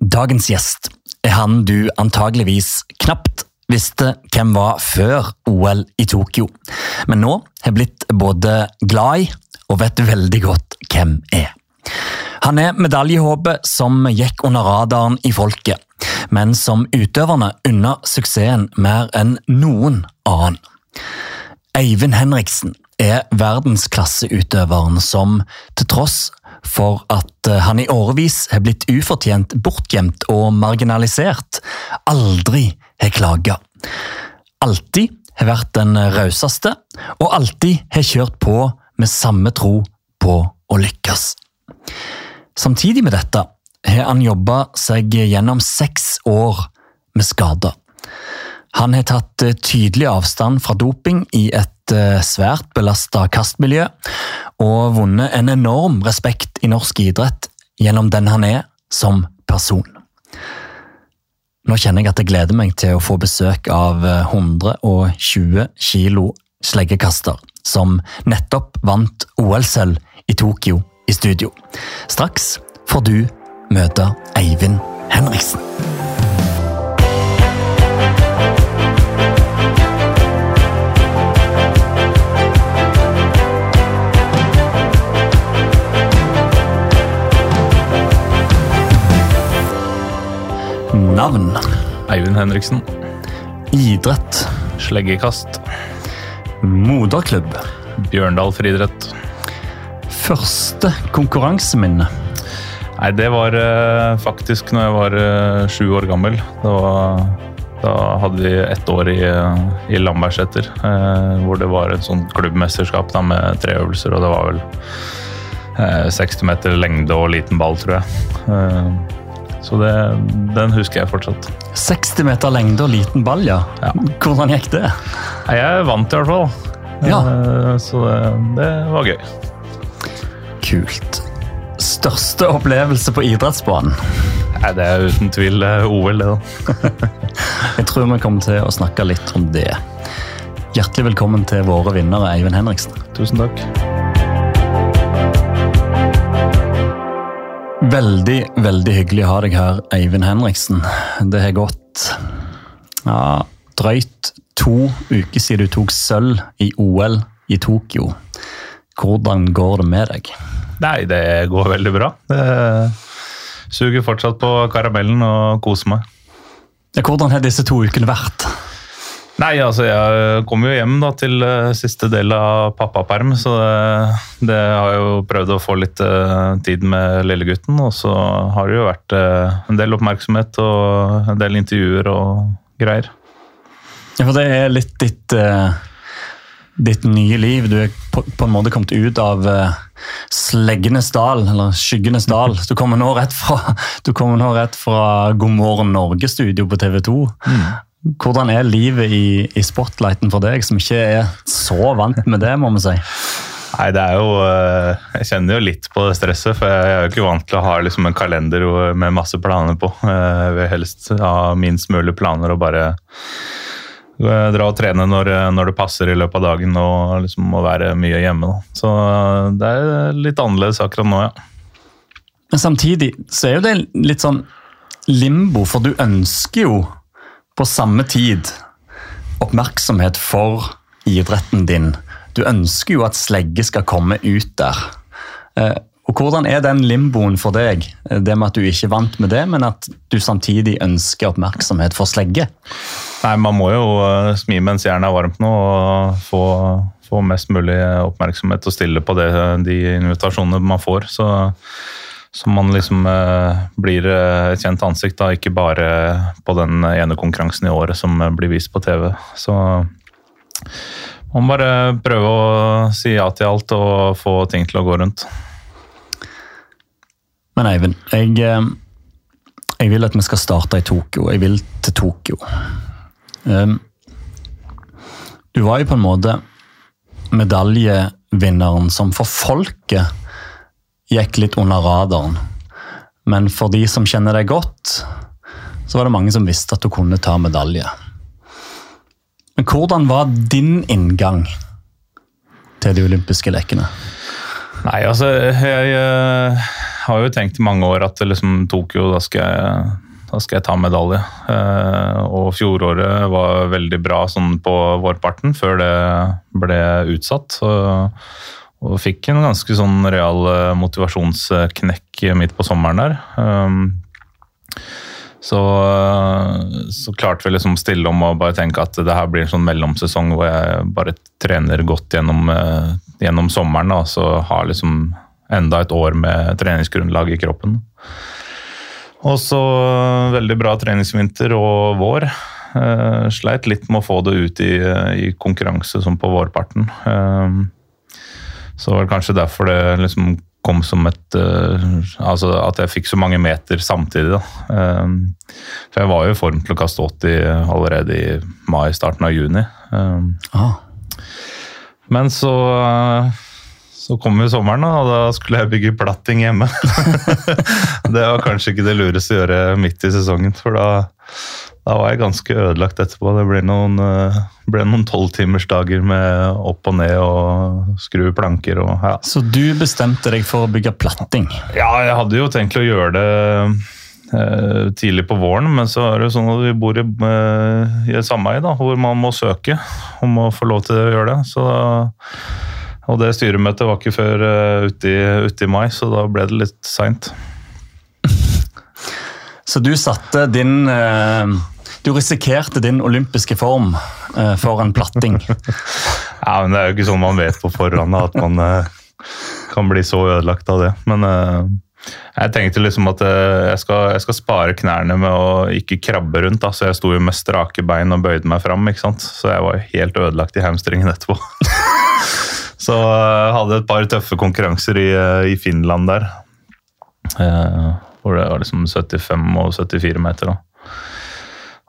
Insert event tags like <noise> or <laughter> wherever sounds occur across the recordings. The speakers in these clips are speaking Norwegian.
Dagens gjest er han du antageligvis knapt visste hvem var før OL i Tokyo, men nå har blitt både glad i og vet veldig godt hvem er. Han er medaljehåpet som gikk under radaren i folket, men som utøverne unna suksessen mer enn noen annen. Eivind Henriksen er verdensklasseutøveren som, til tross for at eh, han i årevis har blitt ufortjent bortgjemt og marginalisert, aldri har klaga. Alltid har vært den rauseste, og alltid har kjørt på med samme tro på å lykkes. Samtidig med dette har han jobba seg gjennom seks år med skader. Han har tatt eh, tydelig avstand fra doping i et eh, svært belasta kastmiljø, og vunnet en enorm respekt i norsk idrett gjennom den han er som person. Nå kjenner jeg at jeg gleder meg til å få besøk av 120 kilo sleggekaster, som nettopp vant OL-sølv i Tokyo i studio. Straks får du møte Eivind Henriksen. Navn. Eivind Henriksen. Idrett. Sleggekast. Moderklubb. Bjørndal friidrett. Første konkurranseminne. Nei, det var eh, faktisk når jeg var eh, sju år gammel. Var, da hadde vi ett år i, i Lambertseter, hvor det var et sånt klubbmesterskap da, med tre øvelser, og det var vel eh, 60 meter lengde og liten ball, tror jeg. Så det, den husker jeg fortsatt. 60 meter lengde og liten ball, ja. Ja. Hvordan gikk det? Jeg vant i hvert fall. Ja. Eh, Så det, det var gøy. Kult. Største opplevelse på idrettsbanen? Nei, det er uten tvil eh, OL, det, da. <laughs> Jeg tror vi kommer til å snakke litt om det. Hjertelig velkommen til våre vinnere, Eivind Henriksen. Tusen takk. Veldig, veldig hyggelig å ha deg her, Eivind Henriksen. Det har gått ja, drøyt to uker siden du tok sølv i OL i Tokyo. Hvordan går det med deg? Nei, det går veldig bra. Det suger fortsatt på karamellen og koser meg. Ja, Hvordan har disse to ukene vært? Nei, altså jeg kom jo hjem da til eh, siste del av pappaperm, så det, det har jeg jo prøvd å få litt uh, tid med lillegutten. Og så har det jo vært uh, en del oppmerksomhet og en del intervjuer og greier. Ja, for det er litt ditt, uh, ditt nye liv. Du er på, på en måte kommet ut av Sleggenes dal, eller Skyggenes dal. Du kommer nå rett fra, du nå rett fra God morgen Norge-studio på TV 2. Hvordan er livet i, i spotlighten for deg, som ikke er så vant med det, må vi si? Nei, det er jo eh, Jeg kjenner jo litt på det stresset, for jeg er jo ikke vant til å ha liksom en kalender med masse planer på. Eh, Jeg vil helst ha minst mulig planer og bare eh, dra og trene når, når det passer i løpet av dagen og liksom må være mye hjemme. Da. Så det er litt annerledes akkurat nå, ja. Men samtidig så er jo det litt sånn limbo, for du ønsker jo på samme tid oppmerksomhet for idretten din. Du ønsker jo at slegge skal komme ut der. Eh, Og Hvordan er den limboen for deg? Eh, Det med at du ikke vant med det, men at du samtidig ønsker oppmerksomhet for slegge? Nei, man må jo eh, smi mens jernet er varmt nå og få, få mest mulig oppmerksomhet og stille på det, de invitasjonene man får. Så, så man liksom eh, blir eh, et kjent ansikt, da, ikke bare på den ene konkurransen i året som eh, blir vist på TV. Så man må bare prøve å si ja til alt og få ting til å gå rundt. Men Eivind, jeg, eh, jeg vil at vi skal starte i Tokyo. Jeg vil til Tokyo. Um, Du var jo på en måte medaljevinneren som for folket gikk litt under radaren. Men for de som kjenner deg godt, så var det mange som visste at du kunne ta medalje. Men hvordan var din inngang til de olympiske lekene? Nei, altså jeg eh, har jo tenkt i mange år at liksom Tokyo, da skal jeg, da skal jeg ta medalje. Eh, og fjoråret var veldig bra sånn på vårparten, før det ble utsatt. Og, og fikk en ganske sånn real eh, motivasjonsknekk midt på sommeren der. Um, så, så, klarte vi liksom stille om og bare tenke at det her blir en sånn mellomsesong hvor jeg bare trener godt gjennom, gjennom sommeren. Da, så har liksom enda et år med treningsgrunnlag i kroppen. Og så veldig bra treningsvinter og vår. Sleit litt med å få det ut i, i konkurranse som på vårparten. Så var det kanskje derfor det liksom kom som et uh, Altså at jeg fikk så mange meter samtidig, da. for jeg var jo i form til å kaste 80 allerede i mai, starten av juni. Ah. Men så så kom jo sommeren, og da skulle jeg bygge platting hjemme. <laughs> det var kanskje ikke det lureste å gjøre midt i sesongen, for da, da var jeg ganske ødelagt etterpå. Det ble noen, eh, ble noen tolvtimersdager med opp og ned og skru planker og ja. Så du bestemte deg for å bygge platting? Ja, jeg hadde jo tenkt å gjøre det eh, tidlig på våren, men så er det jo sånn at vi bor i, eh, i et sameie hvor man må søke om å få lov til å gjøre det. Så da og det styremøtet var ikke før uh, ute, i, mai, så da ble det litt seint. Så du satte din uh, Du risikerte din olympiske form uh, for en platting? <laughs> ja, men det er jo ikke sånn man vet på forhånd at man kan bli så ødelagt av det. Men jeg tenkte liksom at jeg skal, jeg skal, spare knærne med å ikke krabbe rundt. Da. Så jeg sto jo med strake bein og bøyde meg fram. ikke sant? Så jeg var helt ødelagt i hamstringen etterpå. <laughs> Så jeg hadde et par tøffe konkurranser i, i Finland der. Eh, hvor det var liksom 75 og 74 meter. Da.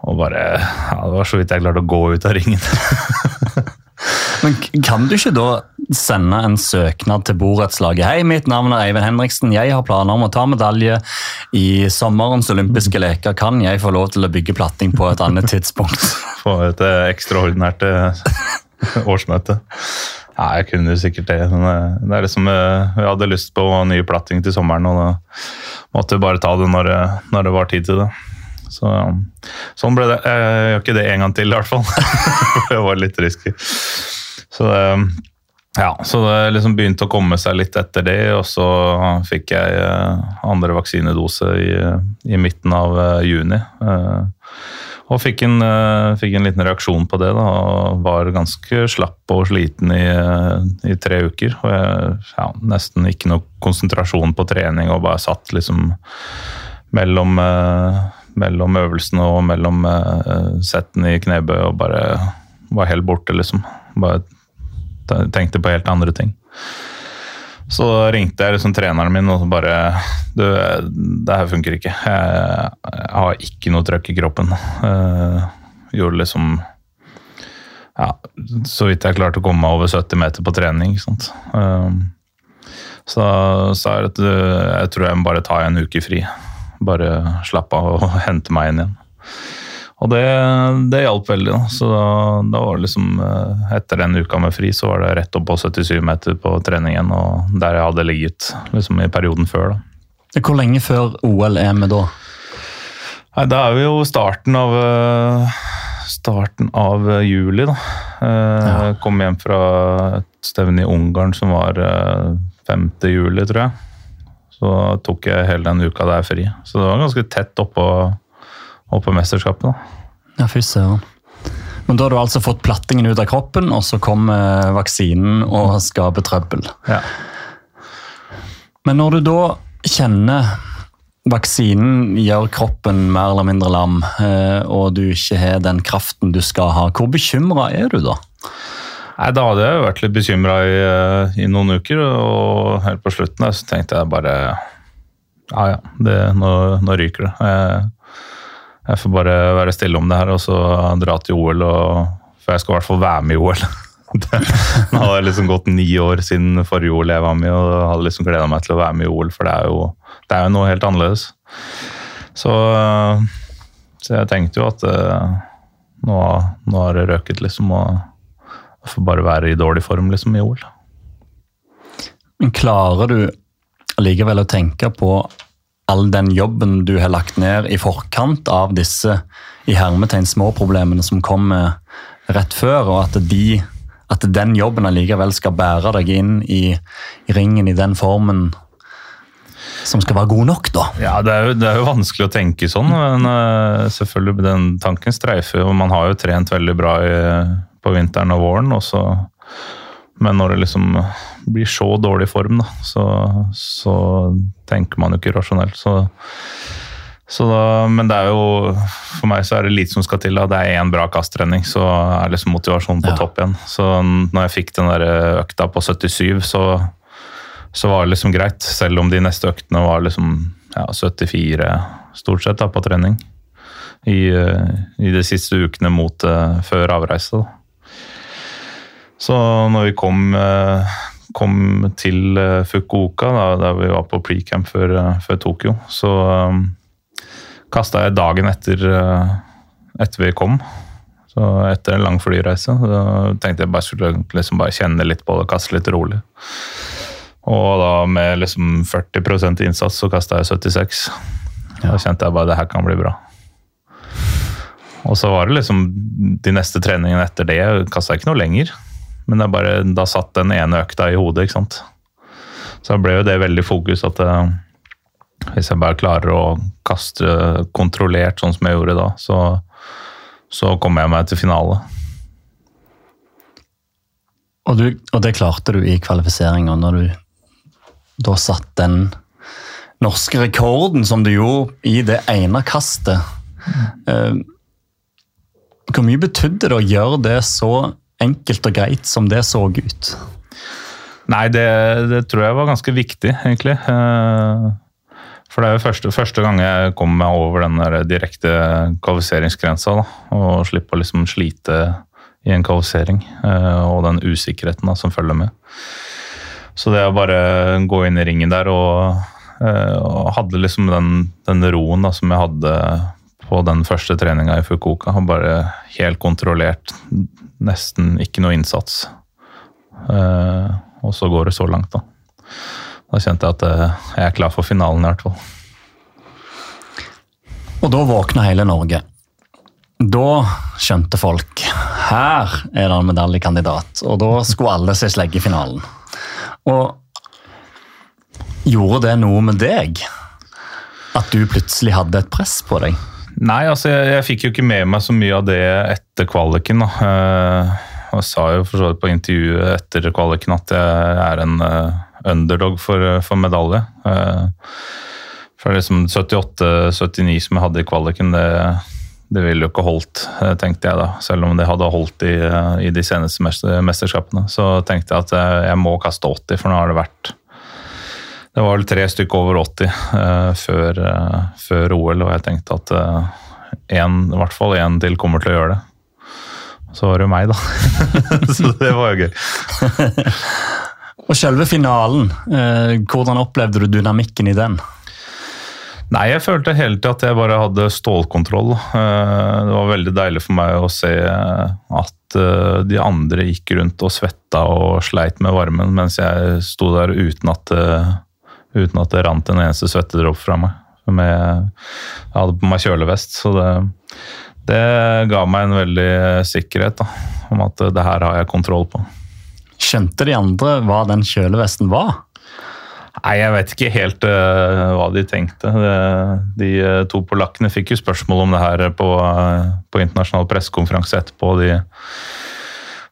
Og bare ja, Det var så vidt jeg klarte å gå ut av ringen. <laughs> Men kan du ikke da sende en søknad til borettslaget? Hei, mitt navn er Eivind Henriksen. Jeg har planer om å ta medalje i sommerens olympiske leker. Kan jeg få lov til å bygge platting på et annet tidspunkt? <laughs> Få et ekstraordinært <laughs> årsmøte. Ja, jeg kunne sikkert det. Men eh, det er liksom, vi jeg hadde lyst på ny platting til sommeren, og da måtte jeg bare ta det når, når det var tid til det. Så, sånn ble det. Jeg gjør ikke det en gang til, i hvert fall. <laughs> det var litt risky. Så, ja, så det liksom begynte å komme seg litt etter det, og så fikk jeg eh, andre vaksinedose i, i midten av juni. Og fikk en, uh, fikk en, liten reaksjon på det. da, og Var ganske slapp og sliten i, uh, i tre uker. og jeg, ja, Nesten ikke noe konsentrasjon på trening og bare satt liksom mellom, uh, mellom øvelsene og mellom settene i knebøy og bare var helt borte, liksom. Bare tenkte på helt andre ting. Så ringte jeg liksom treneren min og bare Du, det her funker ikke. Jeg, jeg har ikke noe trøkk i kroppen. Uh, gjorde liksom ja, Så vidt jeg klarte å komme meg over 70 meter på trening. ikke sant? Uh, så sa jeg at jeg tror jeg må bare ta en uke fri. Bare slappe av og <laughs> hente meg inn igjen. Og det, det hjalp veldig. Da. Så da, da, var det liksom eh, Etter den uka med fri, så var det rett opp på 77 meter på treningen, og der jeg hadde ligget liksom i perioden før. da. Hvor lenge før OL er vi da? Nei, Da er vi jo starten av eh, starten av eh, juli, da. Jeg kom hjem fra et stevne i Ungarn som var 5. juli, tror jeg. Så tok jeg hele den uka der fri. Så det var ganske tett oppå oppå mesterskapet. da. Ja, fy søren. Men da har du altså fått plattingen ut av kroppen, og så kommer vaksinen og skaper trøbbel. Ja. Men når du da kjenner vaksinen gjør kroppen mer eller mindre lam, eh, og du ikke har den kraften du skal ha, hvor bekymra er du da? Nei, Da hadde jeg vært litt bekymra i, eh, i, noen uker, og helt på slutten så tenkte jeg bare Ja ja, det, nå, nå ryker det. Jeg, jeg får bare være stille om det her og så dra til OL. Og, for jeg skal i hvert fall være med i OL. <laughs> Nå har det liksom gått ni år siden forrige OL jeg var med og hadde liksom gleda meg til å være med i OL, for det er jo, det er jo noe helt annerledes. Så, så, jeg tenkte jo at eh, nå, nå har det røket, liksom. Og får bare være i dårlig form liksom, i OL. Men klarer du likevel å tenke på all den jobben du har lagt ned i forkant av disse i hermetegn små problemene som kommer rett før, og at, de, at den jobben allikevel skal bære deg inn i, i ringen i den formen som skal være god nok, da. Ja, det er, jo, det er jo vanskelig å tenke sånn, men uh, selvfølgelig den tanken streifer jo. Man har jo trent veldig bra i, på vinteren og våren, og så men når det liksom blir så dårlig form, da, så, så tenker man jo ikke rasjonelt. Så, så da, men det er jo For meg så er det lite som skal til. Da. Det er én bra kasttrening, så er liksom motivasjonen på ja. topp igjen. Så når jeg fikk den der økta på 77, så så var det liksom greit. Selv om de neste øktene var liksom ja, 74 stort sett da, på trening. I, eh, I, de siste ukene mot uh, før avreise. Da. Så når vi kom, uh, kom til uh, Fukuoka, da, der vi var på precamp før, før Tokyo, så um, kasta jeg dagen etter, etter vi kom. Så etter en lang flyreise så tenkte jeg bare skulle liksom bare kjenne litt på det, kaste litt rolig. Og da med liksom 40% innsats så kasta jeg 76. Da kjente jeg bare det her kan bli bra. Og så var det liksom de neste treningene etter det kasta jeg ikke noe lenger. Men det bare, da satt den ene økta i hodet, ikke sant. Så da ble jo det veldig fokus at eh, hvis jeg bare klarer å kaste kontrollert sånn som jeg gjorde da, så, så kommer jeg meg til finale. Og, du, og det klarte du i kvalifiseringa når du da satt den norske rekorden som du gjorde i det ene kastet. Mm. Hvor mye betydde det å gjøre det så enkelt og greit som det så ut? Nei, det, det tror jeg var ganske viktig, egentlig. Eh, for det er jo første, første gang jeg kom meg over den direkte kvalifiseringsgrensa. Da, og slippe å liksom slite i en kvalifisering eh, og den usikkerheten da, som følger med. Så det å bare gå inn i ringen der og, eh, og hadde liksom den, den roen da, som jeg hadde på den første treninga i Fukuoka. Bare helt kontrollert. Nesten ikke noe innsats. Uh, og så går det så langt, da. Da kjente jeg at uh, jeg er klar for finalen, i hvert fall. Og da våkna hele Norge. Da skjønte folk her er det en medaljekandidat. Og da skulle alle se finalen Og gjorde det noe med deg? At du plutselig hadde et press på deg? Nei, altså jeg, jeg fikk jo ikke med meg så mye av det etter kvaliken. da. Eh, jeg sa jo for så vidt på intervjuet etter kvaliken at jeg er en uh, underdog for, for medalje. For liksom 78-79 som jeg hadde i kvaliken, det det ville jo ikke holdt, eh, tenkte jeg da. Selv om det hadde holdt i, eh, i de seneste mesterskapene. Så tenkte jeg at jeg, jeg, må kaste 80, for nå har det vært Det var vel tre stykker over 80 uh, før, uh, før, OL, og jeg tenkte at uh, en, i hvert fall én til kommer til å gjøre det. Så var det jo meg, da. <laughs> så det var jo gøy. <laughs> og selve finalen, hvordan opplevde du dynamikken i den? Nei, jeg følte hele tida at jeg bare hadde stålkontroll. Eh, det var veldig deilig for meg å se at eh, de andre gikk rundt og svetta og sleit med varmen, mens jeg sto der uten at, eh, uten at det rant en eneste svettedråpe fra meg. Jeg hadde på meg kjølevest, så det, det ga meg en veldig sikkerhet da, om at det her har jeg kontroll på. Skjønte de andre hva den kjølevesten var? Nei, jeg vet ikke helt uh, hva de tenkte. De de to polakkene fikk jo spørsmål om det her på, uh, på internasjonal pressekonferanse etterpå. De,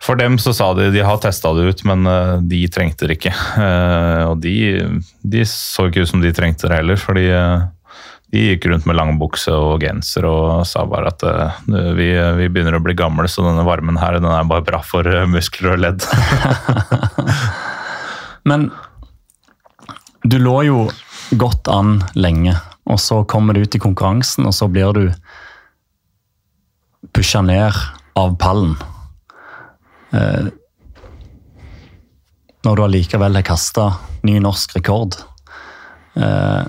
for dem så sa de de har testa det ut, men de trengte det ikke. <laughs> og de, de, så ikke ut som de trengte det heller, fordi de gikk rundt med langbukse og genser og sa bare at vi, vi, begynner å bli gamle, så denne varmen her den er bare bra for muskler og ledd. <laughs> men du lå jo godt an lenge, og så kommer du ut i konkurransen, og så blir du pusha ned av pallen. Eh, når du allikevel har kasta ny norsk rekord. Eh,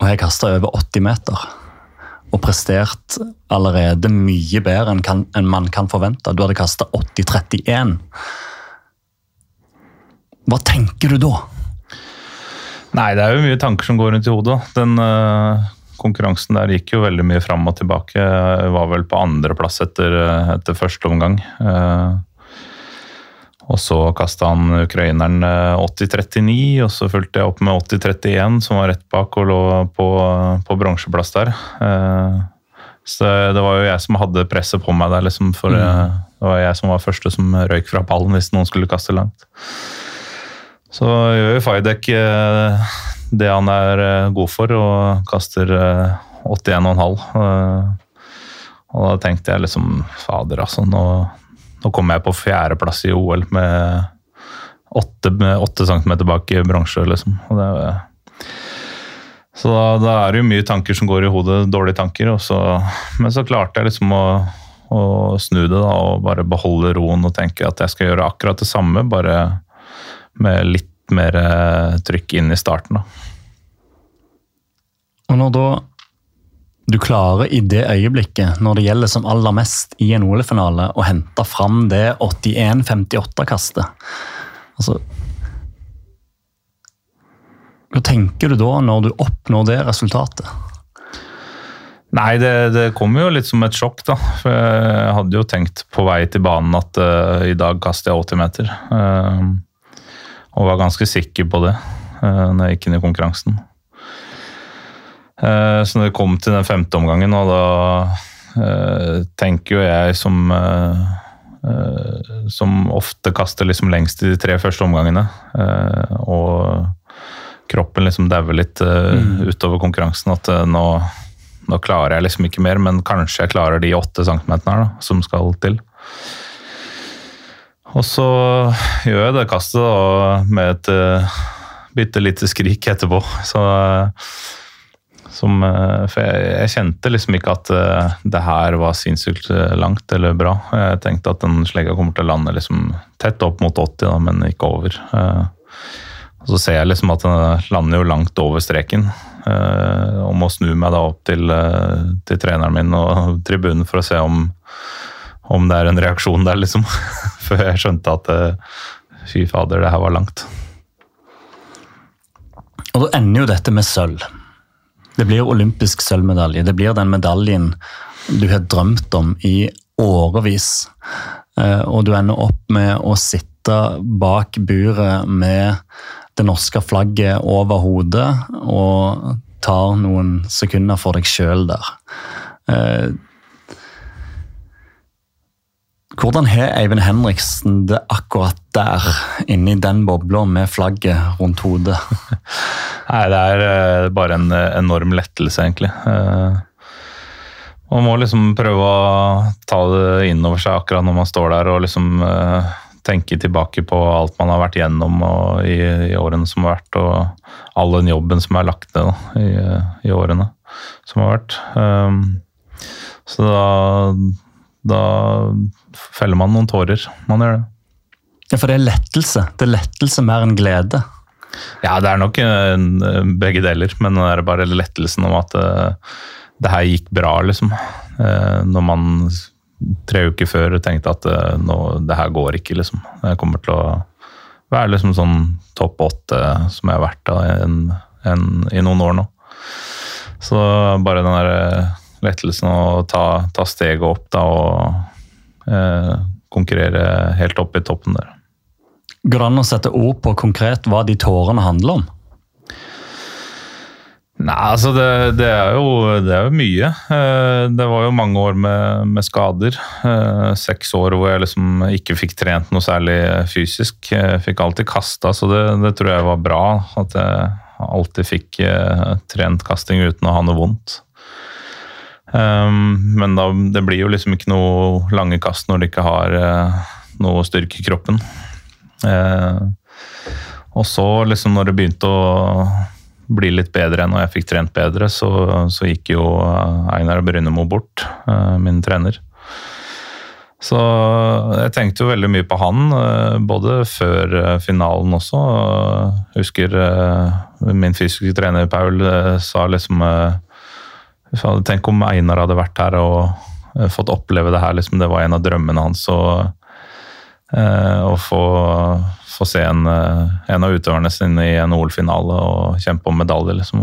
og har kasta over 80 meter. Og prestert allerede mye bedre enn, kan, enn man kan forvente. Du hadde kasta 80-31. Hva tenker du da? Nei, det er jo mye tanker som går rundt i hodet. Den uh, konkurransen der gikk jo veldig mye fram og tilbake. Jeg var vel på andreplass etter, etter første omgang. Uh, og så kasta han ukraineren 80-39, og så fulgte jeg opp med 80-31, som var rett bak og lå på, på bronseplass der. Uh, så det var jo jeg som hadde presset på meg der, liksom, for mm. det var jeg som var første som røyk fra pallen hvis noen skulle kaste langt. Så gjør jo Fajdek eh, det han er eh, god for, og kaster 81,5. Eh, og da tenkte jeg liksom Fader, altså. Nå, nå kom jeg på fjerdeplass i OL med åtte, centimeter bak i bronse, liksom. Det, så da, da, er det jo mye tanker som går i hodet, dårlige tanker. Så, men så klarte jeg liksom å, å snu det da, og bare beholde roen og tenke at jeg skal gjøre akkurat det samme. bare med litt mer eh, trykk inn i starten. Da. Og når da du klarer i det øyeblikket, når det gjelder som aller mest i en OL-finale, å hente fram det 81-58-kastet altså, Hva tenker du da, når du oppnår det resultatet? Nei, det, det kom jo litt som et sjokk, da. For jeg hadde jo tenkt på vei til banen at uh, i dag kaster jeg 80 meter. Uh, og var ganske sikker på det uh, når jeg gikk inn i konkurransen. Uh, så når det kom til den femte omgangen, og da uh, tenker jo jeg som som ofte kaster liksom lengst i de tre første omgangene. og kroppen liksom dauer litt mm. utover konkurransen. At nå, nå, klarer jeg liksom ikke mer, men kanskje jeg klarer de åtte centimeterne som skal til. Og så gjør jeg det kastet da, med et bitte lite skrik etterpå. Så, som, uh, for jeg, jeg, kjente liksom ikke at uh, det her var sinnssykt langt eller bra. Jeg tenkte at den slegga kommer til å lande liksom tett opp mot 80, da, men ikke over. Uh, og så ser jeg liksom at den lander jo langt over streken. og må snu meg da opp til, til treneren min og <laughs> tribunen for å se om om det er en reaksjon der, liksom. <laughs> Før jeg skjønte at eh, fy fader, det her var langt. Og da ender jo dette med sølv. Det blir olympisk sølvmedalje. Det blir den medaljen du har drømt om i årevis. Eh, og du ender opp med å sitte bak buret med det norske flagget over hodet og tar noen sekunder for deg sjøl der. Eh, hvordan har Eivind Henriksen det akkurat der, inni den bobla med flagget rundt hodet? <laughs> Nei, det er uh, bare en uh, enorm lettelse, egentlig. Uh, man må liksom prøve å ta det inn over seg akkurat når man står der og liksom tenke tilbake på alt man har vært gjennom i, i, årene som har vært, og all den jobben som er lagt ned i, i, årene som har vært. Så da da feller man noen tårer. Man gjør det. Ja, For det er lettelse. Det er lettelse mer enn glede. Ja, det er nok begge deler, men det er bare lettelsen om at uh, det her gikk bra, liksom. Uh, når man tre uker før tenkte at nå, det her går ikke, liksom. Jeg kommer til å være liksom sånn topp åtte som jeg har vært da, en, en, i noen år nå. Så bare den derre lettelsen å ta, ta steget opp da, og eh, konkurrere helt opp i toppen der. Går det an å sette ord på konkret hva de tårene handler om? Nei, altså det, det, er jo, det, er jo, mye. Eh, det var jo mange år med, med, skader. Eh, seks år hvor jeg liksom ikke fikk trent noe særlig fysisk. Jeg fikk alltid kasta, så det, det, tror jeg var bra. At jeg alltid fikk eh, trent kasting uten å ha noe vondt. Um, men da, det blir jo liksom ikke noe lange kast når du ikke har uh, noe styrke i kroppen. Uh, og så, liksom når det begynte å bli litt bedre enn når jeg fikk trent bedre, så, så gikk jo Einar Brynemo bort, uh, min trener. Så jeg tenkte jo veldig mye på han, både før finalen også. Jeg husker min fysiske trener Paul sa liksom Tenk om Einar hadde vært her og eh, fått oppleve det her. Liksom, det var en av drømmene hans. å, Å få, få, se en, en, av utøverne sine i en OL-finale og kjempe om medalje, liksom.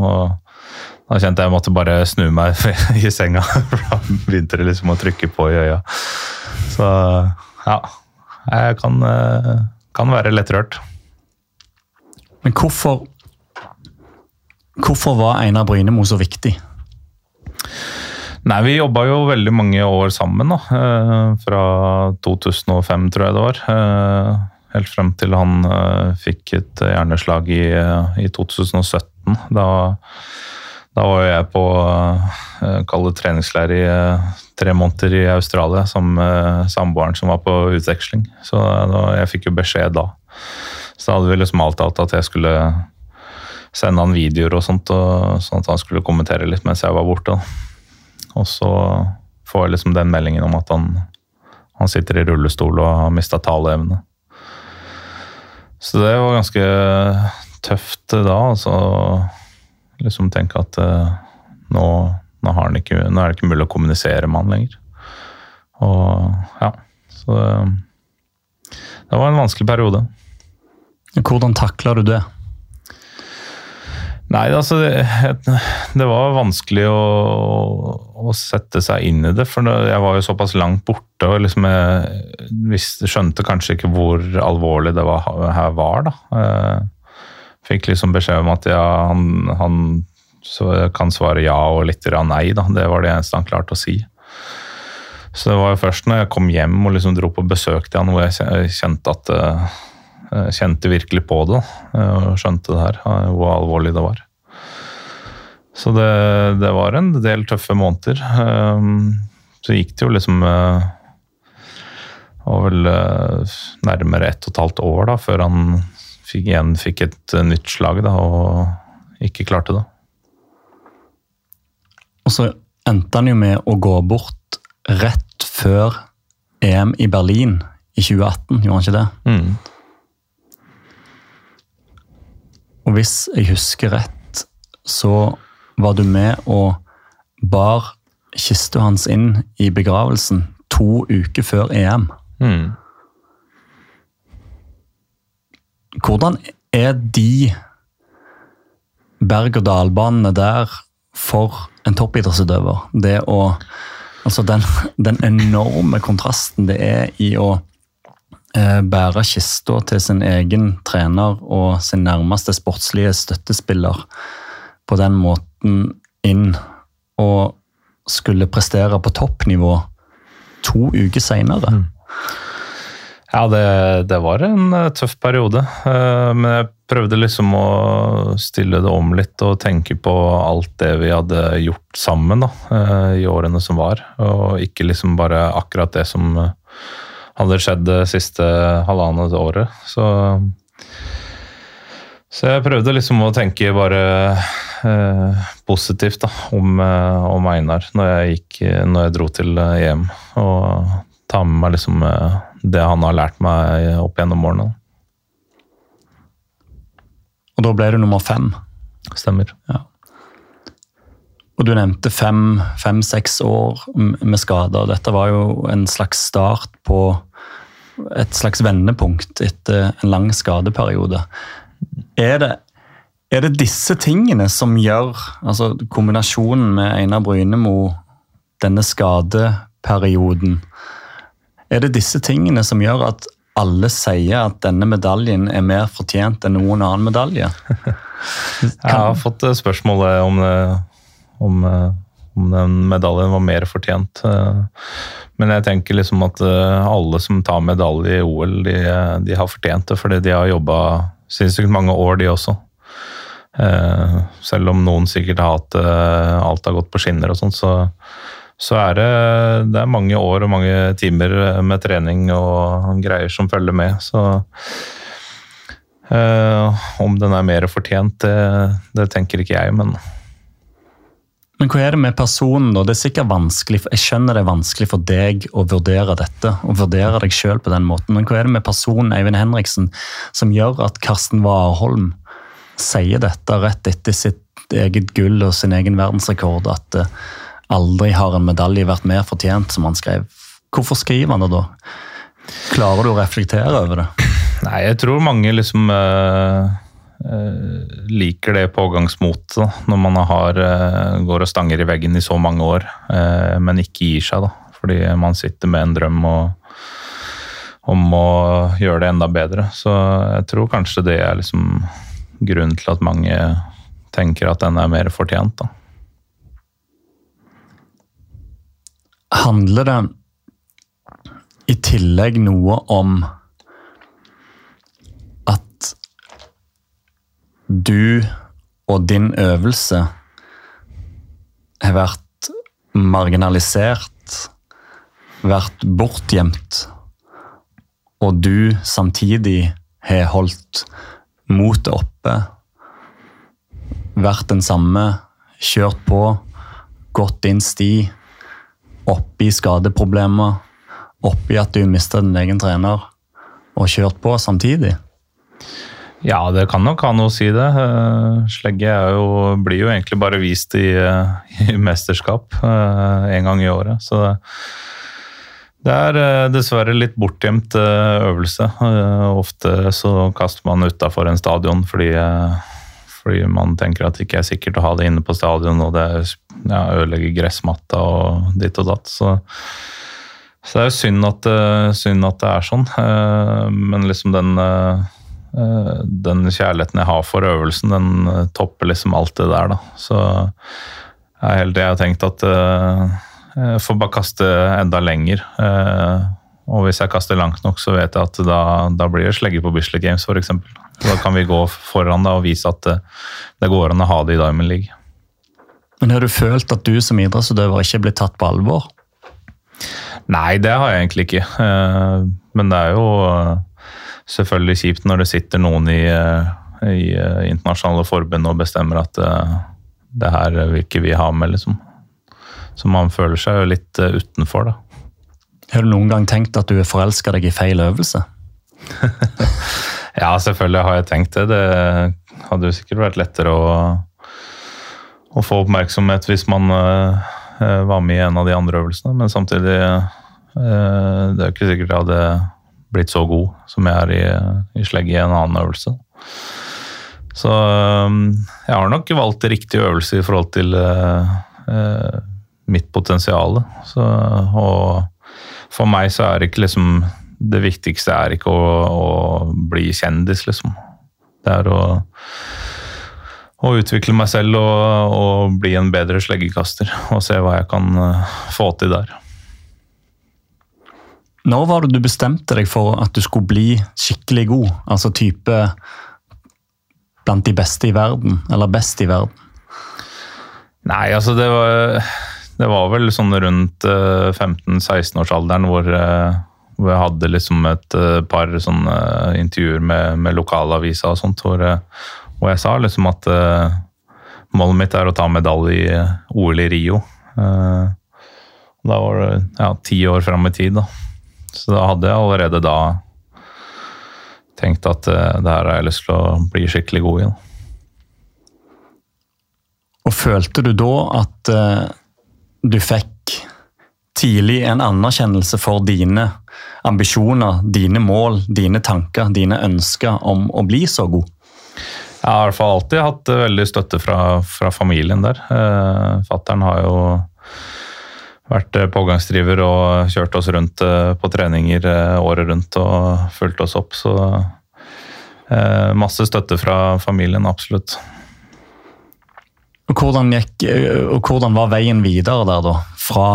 Da kjente jeg måtte bare snu meg <laughs> i senga, for da begynte det liksom å trykke på i øya. Så ja, jeg kan, kan være lettrørt. Men hvorfor Hvorfor var Einar Brynemo så viktig? Nei, Vi jobba jo veldig mange år sammen. da. Eh, fra 2005, tror jeg det var. Eh, helt frem til han eh, fikk et hjerneslag i, i 2017. Da, da, var jeg på kalde treningsleir i tre måneder i Australia med samboeren som var på utveksling. Så da, jeg fikk jo beskjed da. Så da hadde vi liksom avtalt at jeg skulle sende han videoer og sånt, og, sånn at han skulle kommentere litt mens jeg var borte. Og så får jeg liksom den meldingen om at han, han sitter i rullestol og har mista taleevne. Så det var ganske tøft da, altså. Liksom tenke at uh, nå, nå, ikke, nå, er det ikke mulig å kommunisere med han lenger. Og ja, så det, det var en vanskelig periode. Hvordan takla du det? Nei, altså det, det var vanskelig å, å, sette seg inn i det. For jeg var jo såpass langt borte og liksom jeg visste, skjønte kanskje ikke hvor alvorlig det var, her var. da. Jeg fikk liksom beskjed om at ja, han, han kan svare ja og litt nei. da. Det var det eneste han klarte å si. Så det var jo først når jeg kom hjem og liksom dro på besøk til han hvor jeg kjente at jeg kjente virkelig på det og skjønte det her, hvor alvorlig det var. Så det, det var en del tøffe måneder. Så gikk det jo liksom eh, var vel eh, nærmere ett og et halvt år da, før han fikk, igjen fikk et nytt slag da, og ikke klarte det. Og så endte han jo med å gå bort rett før EM i Berlin i 2018, gjorde han ikke det? Mm. Og hvis jeg husker rett, så var du med og bar kista hans inn i begravelsen to uker før EM. Mm. Hvordan er de berg-og-dal-banene der for en toppidrettsutøver? Det å Altså den, den, enorme kontrasten det er i å bære kista til sin egen trener og sin nærmeste sportslige støttespiller på den måten inn og skulle prestere på toppnivå to uker seinere. Mm. Ja, det, det, var en eh, tøff periode. Eh, men jeg prøvde liksom å stille det om litt og tenke på alt det vi hadde gjort sammen da, i årene som var. Og ikke liksom bare akkurat det som hadde skjedd det siste halvannet året. Så, så jeg prøvde liksom å tenke bare eh, positivt da, om, eh, om, Einar når jeg, gikk, når jeg dro til EM. Og ta med meg liksom eh, det han har lært meg opp gjennom årene. Og da ble du nummer fem? Stemmer. Ja. Og du nevnte fem-seks fem, år med skader. Dette var jo en slags start på et slags vendepunkt etter en lang skadeperiode. Er det, er det disse tingene som gjør altså Kombinasjonen med Einar Brynemo, denne skadeperioden Er det disse tingene som gjør at alle sier at denne medaljen er mer fortjent enn noen annen medalje? <laughs> Jeg har fått spørsmålet om, om om den medaljen var mer fortjent. Eh, men jeg tenker liksom at eh, alle som tar medalje i OL, de, de har fortjent det, fordi de har jobba sinnssykt mange år, de også. Eh, selv om noen sikkert har hatt alt har gått på skinner og sånn, så, så er det, det er mange år og mange timer med trening og greier som følger med. Så om den er mer fortjent, det, det tenker ikke jeg, men men hva er det med personen, da? Det er sikkert vanskelig, Jeg skjønner det er vanskelig for deg å vurdere dette, og vurdere deg sjøl på den måten, men hva er det med personen Eivind Henriksen som gjør at Karsten Warholm sier dette rett etter sitt eget gull og sin egen verdensrekord, at uh, aldri har en medalje vært mer fortjent, som han skrev? Hvorfor skriver han det da? Klarer du å reflektere over det? Nei, jeg tror mange liksom eh, eh, liker det pågangsmotet når man har, eh, går og stanger i veggen i så mange år, eh, men ikke gir seg. da. Fordi man sitter med en drøm og, om å gjøre det enda bedre. Så jeg tror kanskje det er liksom grunnen til at mange tenker at den er mer fortjent. da. Handler det i tillegg noe om at du og din øvelse har vært marginalisert, vært bortgjemt, og du samtidig har holdt motet oppe, vært den samme, kjørt på, gått din sti, oppi skadeproblemer, oppi at du mista din egen trener, og kjørt på samtidig? Ja, det kan nok ha noe å si, det. Eh, Slegge jo, blir jo egentlig bare vist i, eh, <laughs> i mesterskap eh, en gang i året. Så det, det er dessverre litt bortgjemt øvelse. Ofte så kaster man utafor en stadion fordi, fordi man tenker at det ikke er sikkert å ha det inne på stadion, og det ja, ødelegger gressmatta og ditt og datt. Så, så det er jo synd at, synd at det er sånn. Men liksom den den kjærligheten jeg har for øvelsen, den eh, topper liksom alt det der, da. Så jeg er helt jeg har tenkt at eh, jeg får bare kaste enda lenger. eh, Og hvis jeg kaster langt nok, så vet jeg at da, da blir det slegge på Bislett Games f.eks. Da kan vi gå foran da og vise at det, går an å ha det i Diamond League. Men har du følt at du som idrettsutøver ikke blir tatt på alvor? Nei, det har jeg egentlig ikke. Eh, Men det er jo eh, selvfølgelig kjipt når det sitter noen i, eh, i eh, internasjonale forbund og bestemmer at eh, det her vil ikke vi ha med, liksom. Så man føler seg jo litt utenfor, da. Har du noen gang tenkt at du har forelska deg i feil øvelse? <laughs> Ja, selvfølgelig har jeg tenkt det. Det hadde jo sikkert vært lettere å, å få oppmerksomhet hvis man eh, var med i en av de andre øvelsene, men samtidig uh, Det er jo ikke sikkert jeg hadde blitt så god som jeg er i, i slegge i en annen øvelse. Så eh, jeg har nok valgt riktig øvelse i forhold til eh, eh, mitt potensial. Så, og for meg så er det ikke liksom Det viktigste er ikke å, å bli kjendis, liksom. Det er å, å utvikle meg selv og, og bli en bedre sleggekaster. Og se hva jeg kan eh, få til der. Når var det du bestemte deg for at du skulle bli skikkelig god? Altså type blant de beste i verden, eller best i verden? Nei, altså det var, det var vel sånn rundt 15-16-årsalderen hvor, eh, hvor jeg hadde liksom et eh, par sånne intervjuer med, med lokalavisa og sånt, hvor, eh, hvor jeg sa liksom at eh, målet mitt er å ta medalje i OL i Rio. Eh, Da var det ja, ti år fram i tid, da. Så da hadde jeg allerede da tenkt at uh, det her har jeg lyst til å bli skikkelig god i. Da. Og følte du da at uh, du fikk tidlig en anerkjennelse for dine ambisjoner, dine mål, dine tanker, dine ønsker om å bli så god? Jeg har i hvert fall alltid hatt eh, veldig støtte fra, fra familien der. Eh, Fattern har jo vært eh, pågangsdriver og kjørt oss rundt eh, på treninger eh, året rundt og fulgt oss opp. Så masse støtte fra familien, absolutt. Og hvordan, gikk, og hvordan var veien videre der, da? Fra,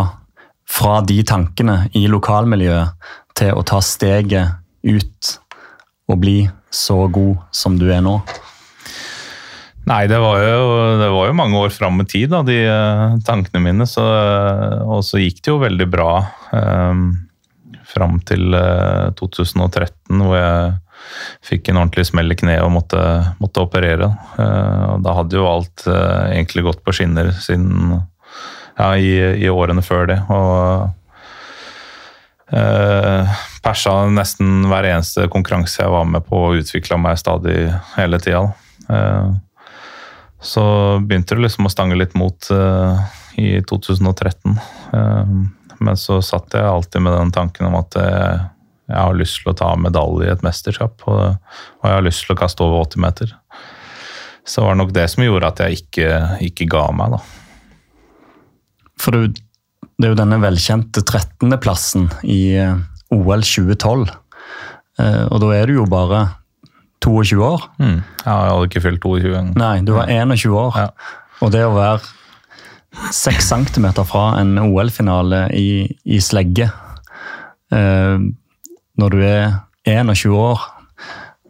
fra de tankene i lokalmiljøet til å ta steget ut og bli så god som du er nå? Nei, det var jo, det var jo mange år fram i tid, da, de eh, tankene mine. Så, eh, og så gikk det jo veldig bra um, fram til eh, 2013, hvor jeg fikk en ordentlig smell i kneet og måtte, måtte operere. Uh, og da hadde jo alt uh, egentlig gått på skinner siden ja, i, i årene før det. Og uh, persa nesten hver eneste konkurranse jeg var med på og utvikla meg stadig hele tida. Eh, så begynte det liksom å stange litt mot uh, i 2013. Uh, men så satt jeg alltid med den tanken om at jeg, jeg har lyst til å ta medalje i et mesterskap, og, og jeg har lyst til å kaste over 80 meter. Så det var nok det som gjorde at jeg ikke, ikke ga meg, da. For det er jo denne velkjente 13.-plassen i eh, OL 2012. Eh, og da er du jo bare 22 år. Mm. Ja, jeg hadde ikke fylt 22 engang. Nei, du var 21 år. Ja. Og det å være 6 cm fra en OL-finale i, i slegge eh, når du er 21 år,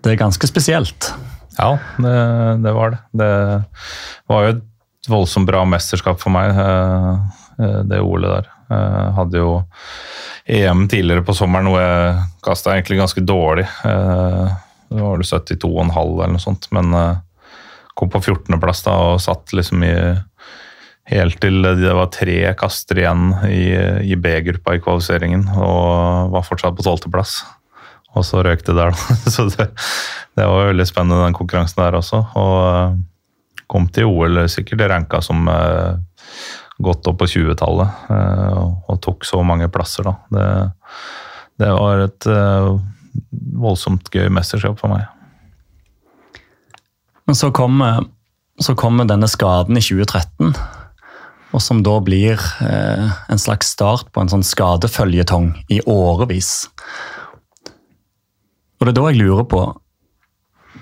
det er ganske spesielt. Ja, det, det var det. Det var jo et voldsomt bra mesterskap for meg, eh, eh, det OL-et der. Jeg hadde jo EM tidligere på sommeren noe jeg kasta egentlig ganske dårlig. Eh, det var vel 72,5 eller noe sånt, men kom på 14.-plass da og satt liksom i Helt til det var tre kaster igjen i, i B-gruppa i kvalifiseringen, og var fortsatt på tolvteplass. Og så røk det der, da. <laughs> Så det, det, var veldig spennende, den konkurransen der også. Og kom til OL sikkert ranka som uh, godt opp på 20-tallet, uh, og tok så mange plasser, da. Det, det var et voldsomt gøy mesterskap for meg. Men så kommer, så kommer denne skaden i 2013 og som da blir eh, en slags start på en sånn skadeføljetong i årevis. Og det er da jeg lurer på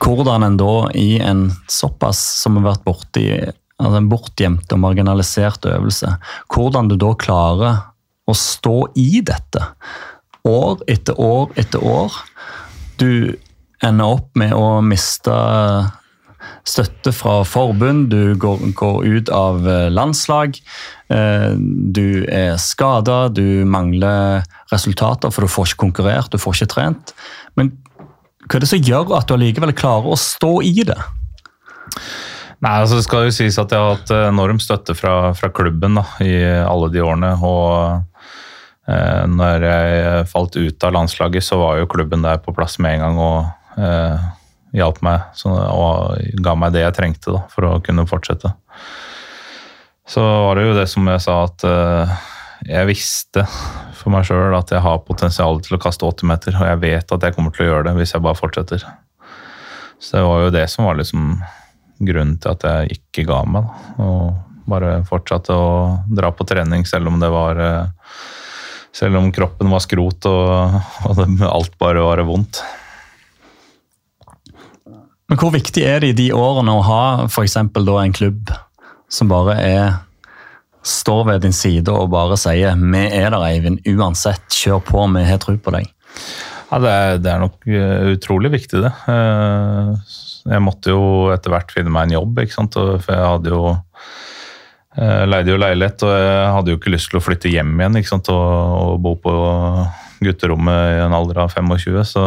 hvordan en da i en såpass som har vært borti altså en bortgjemt og marginalisert øvelse, hvordan du da klarer å stå i dette år etter år etter år. Du ender opp med å miste støtte fra forbund, du går, går ut av eh, landslag. Eh, du er skada, du mangler resultater, for du får ikke konkurrert, du får ikke trent. Men hva er det som gjør at du allikevel klarer å stå i det? Nei, altså Det skal jo sies at jeg har hatt enorm støtte fra, fra klubben da, i alle de årene. og eh, når jeg falt ut av landslaget, så var jo klubben der på plass med en gang. og eh, hjalp meg så, og ga meg det jeg trengte da, for å kunne fortsette. Så var det jo det som jeg sa, at eh, jeg visste for meg sjøl at jeg har potensial til å kaste 80 meter, og jeg vet at jeg kommer til å gjøre det hvis jeg bare fortsetter. Så det var jo det som var liksom grunnen til at jeg ikke ga meg. Da. Og bare fortsatte å dra på trening selv om det var uh, Selv om kroppen var skrot og, og alt bare var vondt. Men hvor viktig er det i de årene å ha f.eks. en klubb som bare er står ved din side og bare sier 'vi er der, Eivind, uansett, kjør på, vi har tro på deg'? Ja, det er, det er, nok eh, utrolig viktig, det. Eh, jeg måtte jo etter hvert finne meg en jobb, ikke sant? for jeg hadde jo leide jo leilighet, og jeg hadde jo ikke lyst til å flytte hjem igjen ikke sant? Og, og bo på gutterommet i en alder av 25. så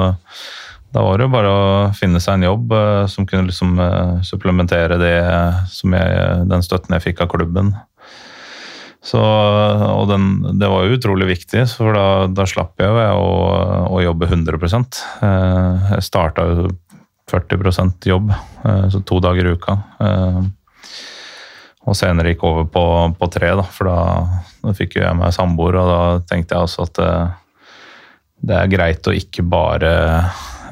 da var det jo bare å finne seg en jobb uh, som kunne liksom uh, supplementere det som jeg, den støtten jeg fikk av klubben. Så, og den, det var jo utrolig viktig, for da, da slapp jeg jo å, å jobbe 100 uh, Jeg starta jo 40% jobb, så to dager i uka. Og senere gikk over på, på tre, da, for da, da fikk jeg meg samboer, og da tenkte jeg også at det er greit å ikke bare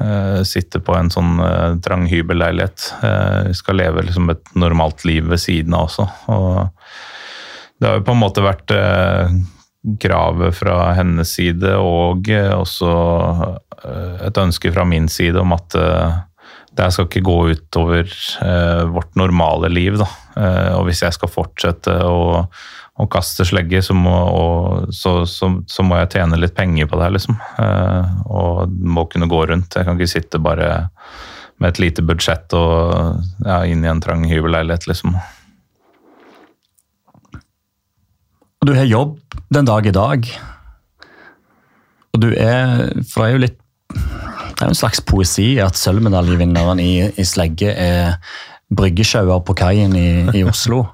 Uh, sitte på en sånn uh, trang hybelleilighet. Uh, skal leve liksom et normalt liv ved siden av også. Og det har jo på en måte vært kravet fra hennes side og også et ønske fra min side om at det skal ikke gå utover vårt normale liv. Da. Og hvis jeg skal fortsette å å kaste slegge, så må, og, så, så, så må, jeg tjene litt penger på det. liksom. Eh, og må kunne gå rundt. Jeg kan ikke sitte bare med et lite budsjett og ja, inn i en trang hybelleilighet, liksom. Du har jobb den dag i dag. Og du er For det er jo litt Det er jo en slags poesi at sølvmedaljevinneren i, i slegge er bryggesjauer på kaien i, i, Oslo.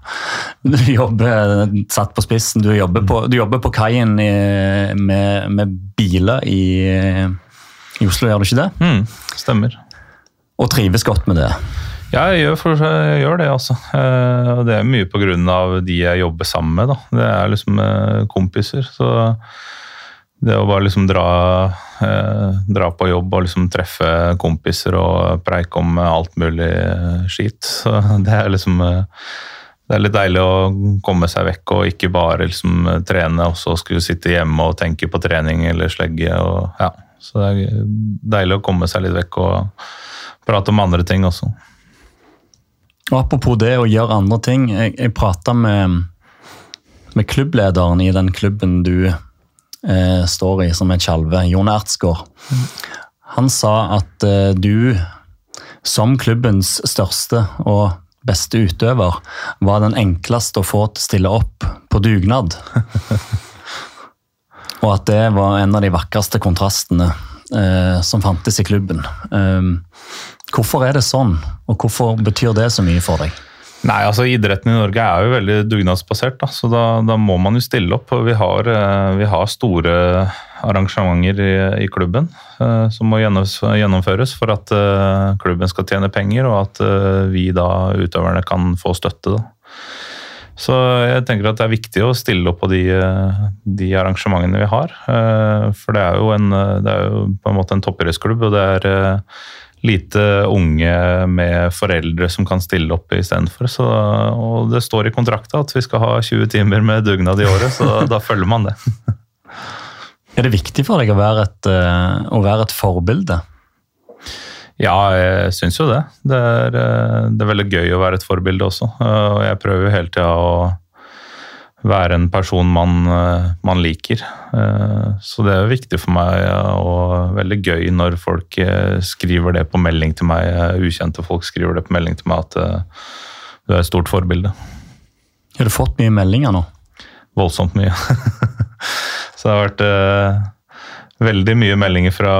Du jobber satt på spissen, du jobber på, du jobber på kaien med, med, biler i, i, Oslo, gjør du ikke det? Mm, stemmer. Og trives godt med det? Ja, jeg gjør, for, jeg gjør det, altså. Eh, og det er mye pga. de jeg jobber sammen med. Da. Det er liksom eh, kompiser. så det å bare liksom dra, eh, dra på jobb og liksom treffe kompiser og preike om alt mulig skit. Så det er liksom eh, det er litt deilig å komme seg vekk og ikke bare liksom trene og så skulle sitte hjemme og tenke på trening eller slegge. Og, ja. Så det er deilig å komme seg litt vekk og prate om andre ting også. Og Apropos det å gjøre andre ting. Jeg, jeg prata med, med klubblederen i den klubben du eh, står i som er tjalve, Jon Ertsgaard. Han sa at eh, du, som klubbens største og beste utøver, var den enkleste å få til å stille opp på dugnad. <laughs> og at det var en av de vakreste kontrastene eh, som fantes i klubben. Eh, hvorfor er det sånn, og hvorfor betyr det så mye for deg? Nei, altså Idretten i Norge er jo veldig dugnadsbasert, da, så da, da, må man jo stille opp. Vi har, eh, vi har store arrangementer i, i klubben uh, som må gjennomføres for at uh, klubben skal tjene penger, og at vi da, utøverne, kan få støtte. Da. Så jeg tenker at det er viktig å stille opp på de, de arrangementene vi har. For det er jo, en, det er jo på en måte en toppidrettsklubb, og det er lite unge med foreldre som kan stille opp istedenfor. Og det står i kontrakta at vi skal ha 20 timer med dugnad i året, så <laughs> da følger man det. <laughs> Er det viktig for deg å være et, eh, å være et forbilde? Ja, jeg syns jo det. Det er, eh, det er, veldig gøy å være et forbilde også. Og jeg prøver jo hele tida å være en person man, eh, man, liker. Eh, så det er viktig for meg og veldig gøy når folk eh, skriver det på melding til meg. Ukjente folk skriver det på melding til meg at du er et stort forbilde. Har du fått mye meldinger nå? Voldsomt mye. <laughs> så det har vært veldig mye meldinger fra,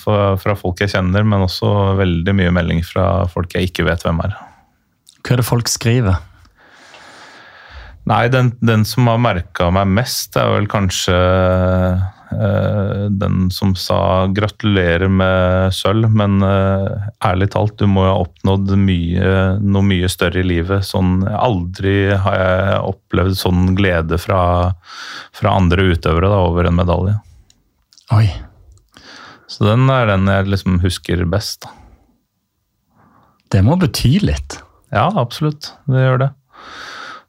fra, fra, folk jeg kjenner, men også veldig mye meldinger fra folk jeg ikke vet hvem er. Hva er det folk skriver? Nei, den, den som har merka meg mest, er vel kanskje øh, den som sa 'gratulerer med sølv', men øh, ærlig talt, du må jo ha oppnådd mye, noe mye større i livet. Sånn, aldri har jeg opplevd sånn glede fra, fra andre utøvere da, over en medalje. Oi. Så den er den jeg liksom husker best. Da. Det må bety litt? Ja, absolutt. Det gjør det.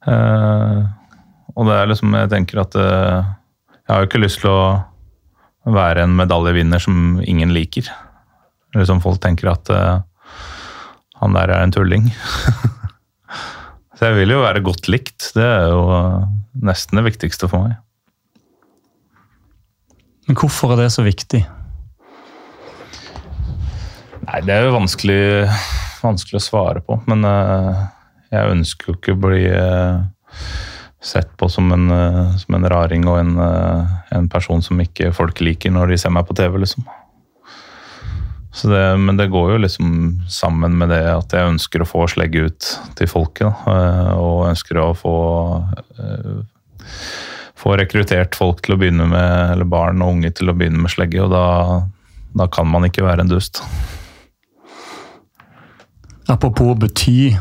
Uh, og det er liksom Jeg tenker at uh, jeg har jo ikke lyst til å være en medaljevinner som ingen liker. Liksom folk tenker at uh, han der er en tulling. <laughs> Så jeg vil jo være godt likt. Det er jo nesten det viktigste for meg. Men hvorfor er det så viktig? Nei, det er jo vanskelig, vanskelig å svare på. Men uh, jeg ønsker jo ikke å bli uh, sett på som en, uh, som en, raring og en, uh, en, person som ikke folk liker når de ser meg på TV, liksom. Det, men det går jo liksom sammen med det at jeg ønsker å få slegge ut til folket. Og ønsker å få få rekruttert folk til å begynne med, eller barn og unge til å begynne med slegge, og da, da kan man ikke være en dust. Apropos bety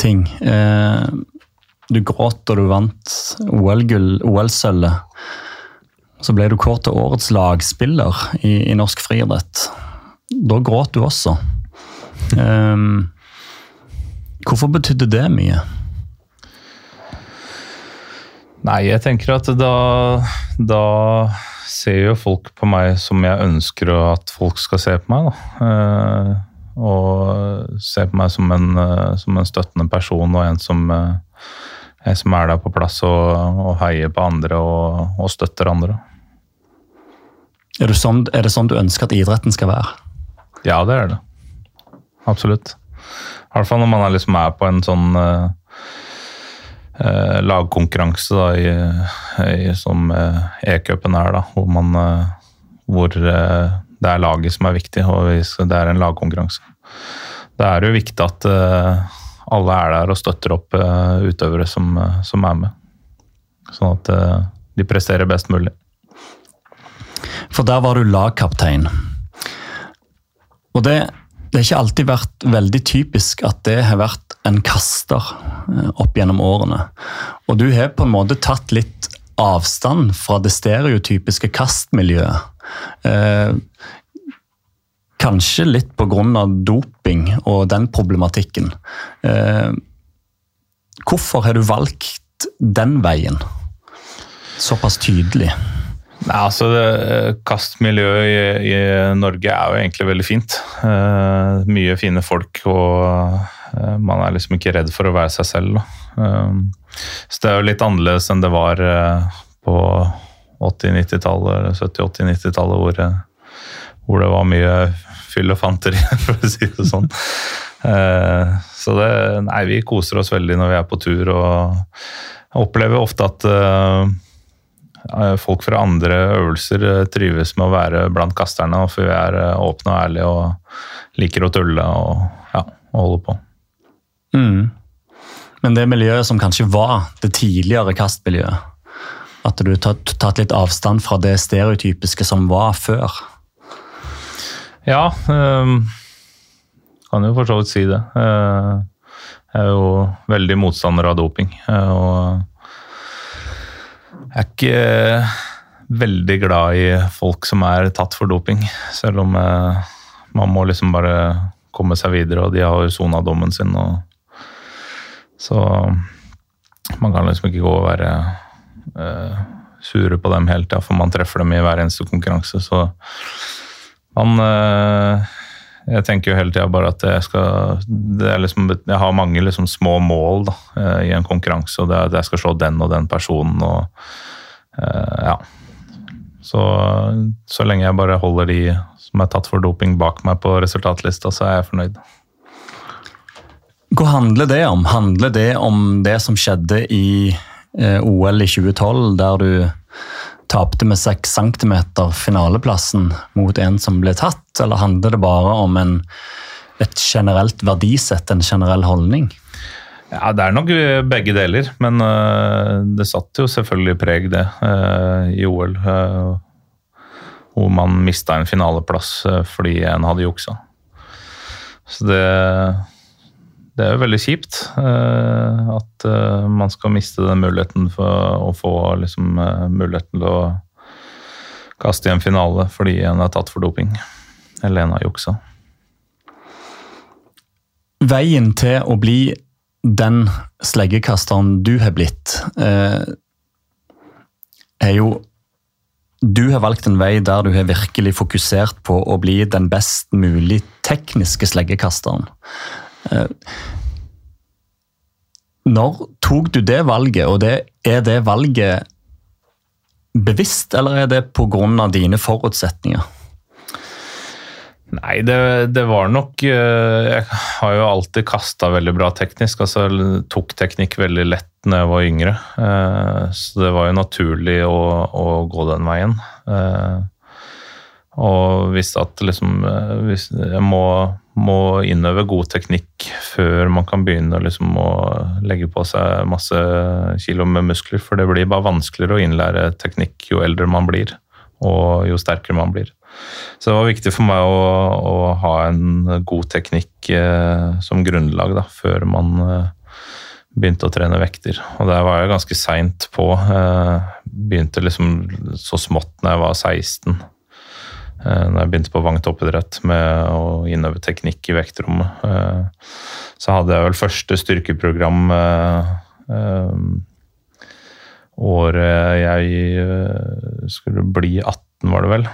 ting. Eh, du gråt da du vant OL-sølvet. Så ble du kåret til årets lagspiller i, i norsk friidrett. Da gråt du også. Um, hvorfor betydde det mye? Nei, jeg tenker at da, da ser jo folk på meg som jeg ønsker at folk skal se på meg. da. Uh, og ser på meg som en, eh, som en støttende person og en som, en som er der på plass og, og heier på andre og, og støtter andre. Er, sånn, er, det sånn du ønsker at idretten skal være? Ja, det er det. Absolutt. I hvert fall når man liksom er på en sånn uh, uh, lagkonkurranse da, i, i, som E-cupen er, da, hvor man hvor det er laget som er viktig, og det er en lagkonkurranse. Da er det jo viktig at uh, alle er der og støtter opp uh, utøvere som, uh, som, er med. Sånn at de presterer best mulig. For der var du lagkaptein. Og det, det har ikke alltid vært veldig typisk at det har vært en kaster opp gjennom årene. Og du har på en måte tatt litt avstand fra det stereotypiske kastmiljøet. Eh, kanskje litt pga. doping og den problematikken. Eh, hvorfor har du valgt den veien såpass tydelig? Nei, altså det, Kastmiljøet i, i, Norge er jo egentlig veldig fint. Eh, mye fine folk, og eh, man er liksom ikke redd for å være seg selv. Eh, så det er jo litt annerledes enn det var eh, på 80-90-tallet, 70-80-90-tallet, hvor, eh, hvor, det var mye fyll og fanteri, <laughs> for å si det sånn. Eh, så det, nei, vi koser oss veldig når vi er på tur, og opplever ofte at folk fra andre øvelser trives med å være blant kasterne, for vi er åpne og ærlige og liker å tulle og, ja, holde på. Mm. Men det miljøet som kanskje var det tidligere kastmiljøet, at du har tatt, litt avstand fra det stereotypiske som var før? Ja, øh, kan jo for så vidt si det. Uh, jeg er jo veldig motstander av doping. Uh, og jeg er ikke veldig glad i folk som er tatt for doping, selv om uh, man må liksom bare komme seg videre, og de har jo sona dommen sin. og så man kan liksom ikke gå og være sure på dem hele tida, for man treffer dem i hver eneste konkurranse. Så man uh, Jeg tenker jo hele tida bare at jeg skal liksom, Jeg har mange liksom små mål da, uh, i en konkurranse, og det er at jeg skal slå den og den personen og Ja. Så, så lenge jeg bare holder de som er tatt for doping bak meg på resultatlista, så er jeg fornøyd. Hva handler det om? Handler det om det som skjedde i eh, OL i 2012, der du tapte med 6 cm finaleplassen mot en som ble tatt, eller handler det bare om en, et generelt verdisett, en generell holdning? Ja, Det er nok begge deler, men uh, det satt jo selvfølgelig preg, det, i OL. Hvor man mista en finaleplass fordi en hadde juksa. Så det det er jo veldig kjipt uh, at uh, man skal miste den muligheten for å få liksom, uh, muligheten til å kaste i en finale fordi en er tatt for doping. Eller en har juksa. Veien til å bli den sleggekasteren du har blitt, er jo du har valgt en vei der du har virkelig fokusert på å bli den best mulig tekniske sleggekasteren. Eh, når tok du det valget, og det, er det valget bevisst, eller er det pga. dine forutsetninger? Nei, det, det, var nok eh, Jeg har jo alltid kasta veldig bra teknisk. altså Tok teknikk veldig lett når jeg var yngre. Eh, så det var jo naturlig å, å gå den veien. Og visste at liksom Jeg må må innøve god teknikk før man kan begynne liksom, å legge på seg masse kilo med muskler. For det blir bare vanskeligere å innlære teknikk jo eldre man blir, og jo sterkere man blir. Så det var viktig for meg å, å ha en god teknikk eh, som grunnlag da, før man eh, begynte å trene vekter. Og der var jeg ganske seint på. Eh, begynte liksom så smått når jeg var 16 Eh, når jeg begynte på Vang toppidrett med å innøve teknikk i vektrommet. Eh, så hadde jeg vel første styrkeprogram eh, året jeg skulle bli 18, var det vel.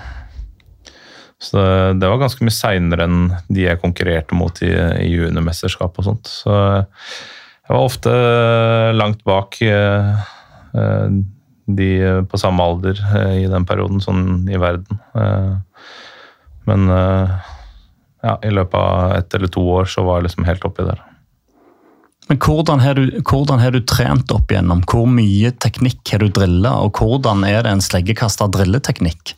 Så det var ganske mye seinere enn de jeg konkurrerte mot i, i juniormesterskap og sånt. Så jeg var ofte langt bak de på samme alder i den perioden, sånn i verden. Men eh, ja, i løpet av ett eller to år så var jeg liksom helt oppi der. Men hvordan har, du, hvordan har, du, trent opp igjennom? Hvor mye teknikk har du drilla, og hvordan er det en sleggekaster drilleteknikk?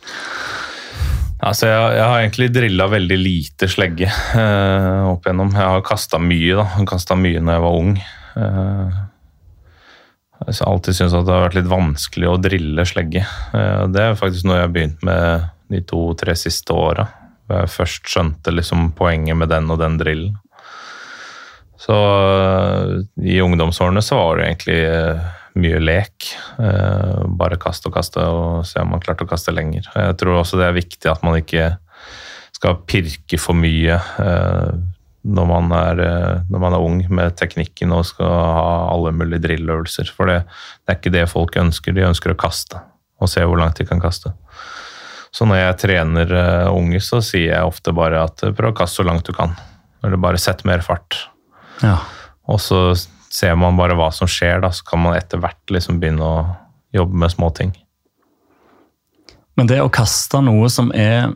Altså, jeg, jeg, har egentlig drilla veldig lite slegge eh, opp igjennom. Jeg har kasta mye, da. Kasta mye når jeg var ung. Eh, jeg har alltid syntes at det har vært litt vanskelig å drille slegge. Eh, det er faktisk noe jeg har begynt med de to-tre siste åra. Først skjønte liksom poenget med den og den drillen. Så i ungdomsårene så var det egentlig eh, mye lek. Eh, bare kaste og kaste og se om man klarte å kaste lenger. Jeg tror også det er viktig at man ikke skal pirke for mye eh, når man, er, eh, når man er ung med teknikken og skal ha alle mulige drilløvelser. For det, det er ikke det folk ønsker. De ønsker å kaste og se hvor langt de kan kaste. Så når jeg trener uh, unge, så sier jeg ofte bare at prøv å kaste så langt du kan. Eller bare sett mer fart. Ja. Og så ser man bare hva som skjer, da, så kan man etter hvert liksom begynne å jobbe med småting. Men det å kaste noe som er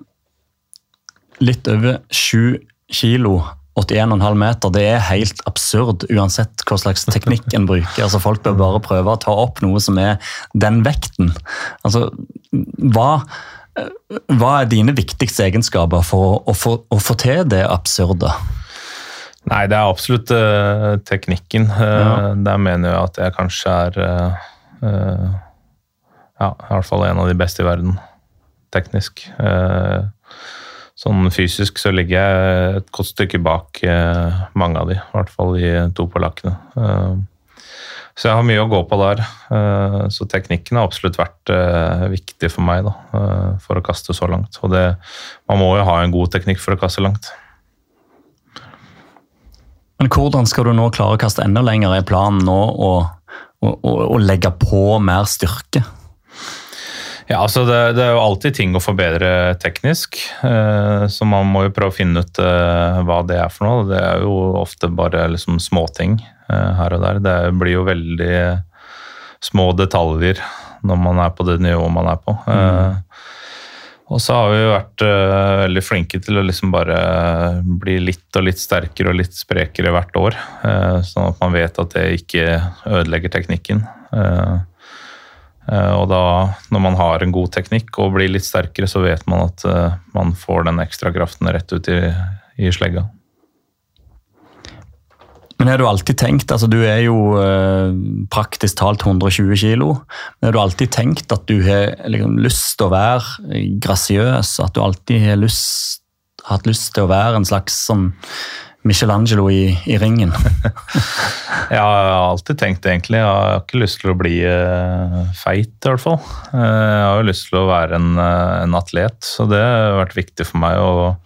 litt over sju kilo, 81,5 meter, det er helt absurd uansett hva slags teknikk en bruker. Altså, folk bør bare prøve å ta opp noe som er den vekten. Altså, hva, hva er dine viktigste egenskaper for å, få, å få til det absurde? Nei, det er absolutt uh, teknikken. Uh, Ja. Der mener jeg at jeg kanskje er uh, Ja, i hvert fall en av de beste i verden, teknisk. Sånn fysisk så ligger jeg et godt stykke bak mange av de, i hvert fall de to polakkene. Så jeg har mye å gå på der. Uh, så teknikken har absolutt vært uh, viktig for meg da, uh, for å kaste så langt. Og det, man må jo ha en god teknikk for å kaste langt. Men hvordan skal du nå klare å kaste enda lenger? Er planen nå å, å, å legge på mer styrke? Ja, altså det, det er jo alltid ting å forbedre teknisk, eh, så man må jo prøve å finne ut eh, hva det er for noe. Det er jo ofte bare liksom småting eh, her og der. Det blir jo veldig små detaljer når man er på det nivået man er på. Eh, og så har vi jo vært veldig flinke til å liksom bare bli litt og litt sterkere og litt sprekere hvert år, eh, sånn at man vet at det ikke ødelegger teknikken. Eh, Og da, når man har en god teknikk og blir litt sterkere, så vet man at eh, man får den ekstra kraften rett ut i, i slegga. Men har du alltid tenkt, altså du er jo eh, praktisk talt 120 kilo, men har du alltid tenkt at du har liksom, lyst til å være grasiøs, at du alltid har lyst, hatt lyst til å være en slags sånn Michelangelo i, i ringen? <laughs> Jeg har alltid tenkt egentlig. Jeg har ikke lyst til å bli eh, feit, i hvert fall. Eh, jeg har jo lyst til å være en, eh, en atlet, så det har vært viktig for meg. Og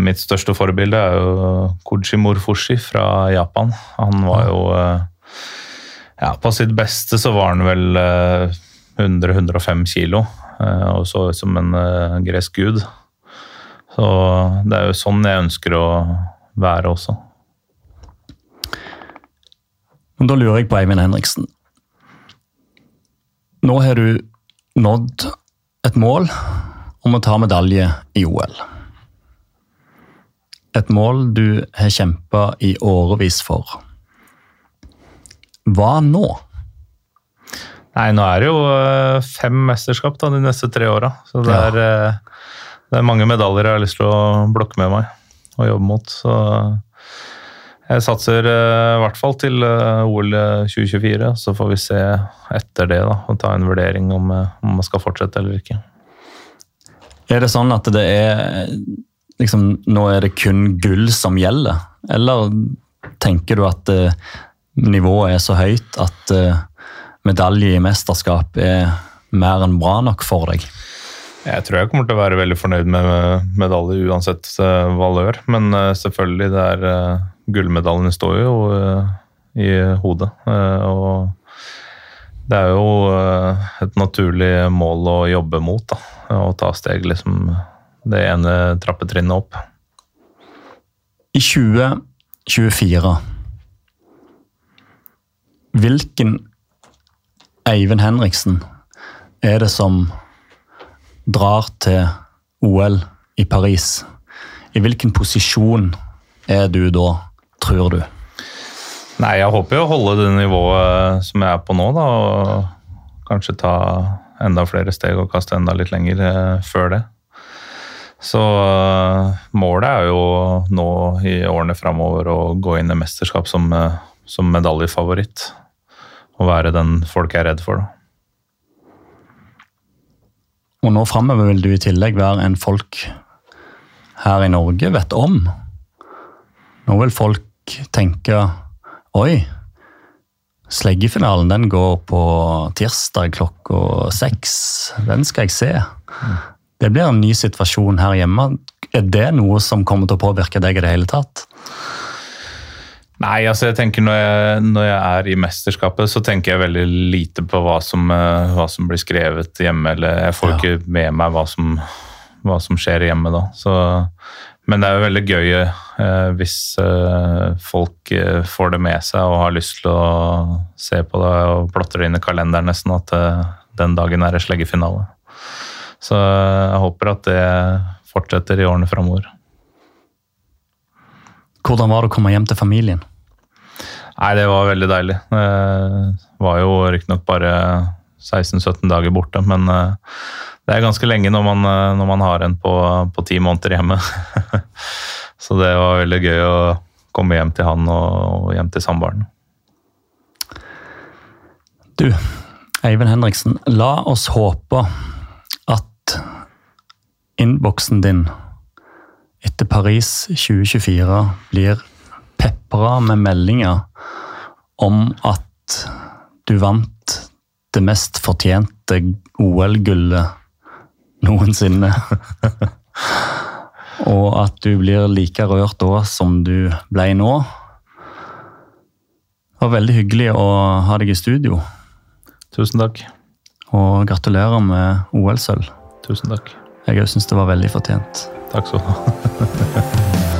mitt største forbilde er jo Koji Morfushi fra Japan. Han var jo ja, På sitt beste så var han vel eh, 100-105 kilo og så ut som en gresk gud. Så det er jo sånn jeg ønsker å være også. Men da lurer jeg på Eivind Henriksen. Nå har du nådd et mål om å ta medalje i OL. Et mål du har kjempa i årevis for. Hva nå? Nei, nå er det jo eh, fem mesterskap da, de neste tre åra. Så det Ja. er, eh, det er mange medaljer jeg har lyst til å blokke med meg og jobbe mot. Så jeg satser eh, i hvert fall til eh, OL 2024. Så får vi se etter det da, og ta en vurdering om, eh, om man skal fortsette eller ikke. Er det sånn at det er liksom, Nå er det kun gull som gjelder? Eller tenker du at uh, nivået er så høyt at uh, medalje i mesterskap er mer enn bra nok for deg? Jeg tror jeg kommer til å være veldig fornøyd med medalje uansett eh, valør. Men eh, selvfølgelig, det er gullmedaljen gullmedaljene står jo eh, i hodet. Eh, og det er jo eh, et naturlig mål å jobbe mot. da, Å ta steg liksom det ene trappetrinnet opp. I 2024 Hvilken Eivind Henriksen er det som drar til OL i Paris? I hvilken posisjon er du da, tror du? Nei, jeg håper jo å holde det nivået som jeg er på nå, da. Og kanskje ta enda flere steg og kaste enda litt lenger eh, før det. Så eh, målet er jo nå i årene framover å gå inn i mesterskap som, eh, som medaljefavoritt. Og være den folk er redd for, da. Og nå framover vil du i tillegg være en folk her i Norge vet om. Nå vil folk tenke Oi, Sleggefinalen den går på tirsdag klokka seks. Den skal jeg se. Det blir en ny situasjon her hjemme. Er det noe som kommer til å påvirke deg i det hele tatt? Nei, altså jeg tenker når jeg, når jeg, er i mesterskapet, så tenker jeg veldig lite på hva som, eh, hva som blir skrevet hjemme. Eller jeg får ja. ikke med meg hva som, hva som skjer hjemme da. Så, men det er jo veldig gøy eh, hvis eh, folk eh, får det med seg og har lyst til å se på det og plotter det inn i kalenderen nesten at eh, den dagen er det sleggefinale. Så jeg håper at det fortsetter i årene framover. Hvordan var det å komme hjem til familien? Nei, det var veldig deilig. Det var jo riktignok bare 16-17 dager borte, men eh, det er ganske lenge når man, eh, når man har en på, ti måneder hjemme. <laughs> Så det var veldig gøy å komme hjem til han og, hjem til samboeren. Du, Eivind Henriksen, la oss håpe at innboksen din etter Paris 2024 blir pepra med meldinger om at du vant det mest fortjente OL-gullet noensinne. <laughs> Og at du blir like rørt da som du ble nå. Det var veldig hyggelig å ha deg i studio. Tusen takk. Og gratulerer med OL-sølv. Tusen takk. Jeg òg syns det var veldig fortjent. Takk skal du ha. <laughs>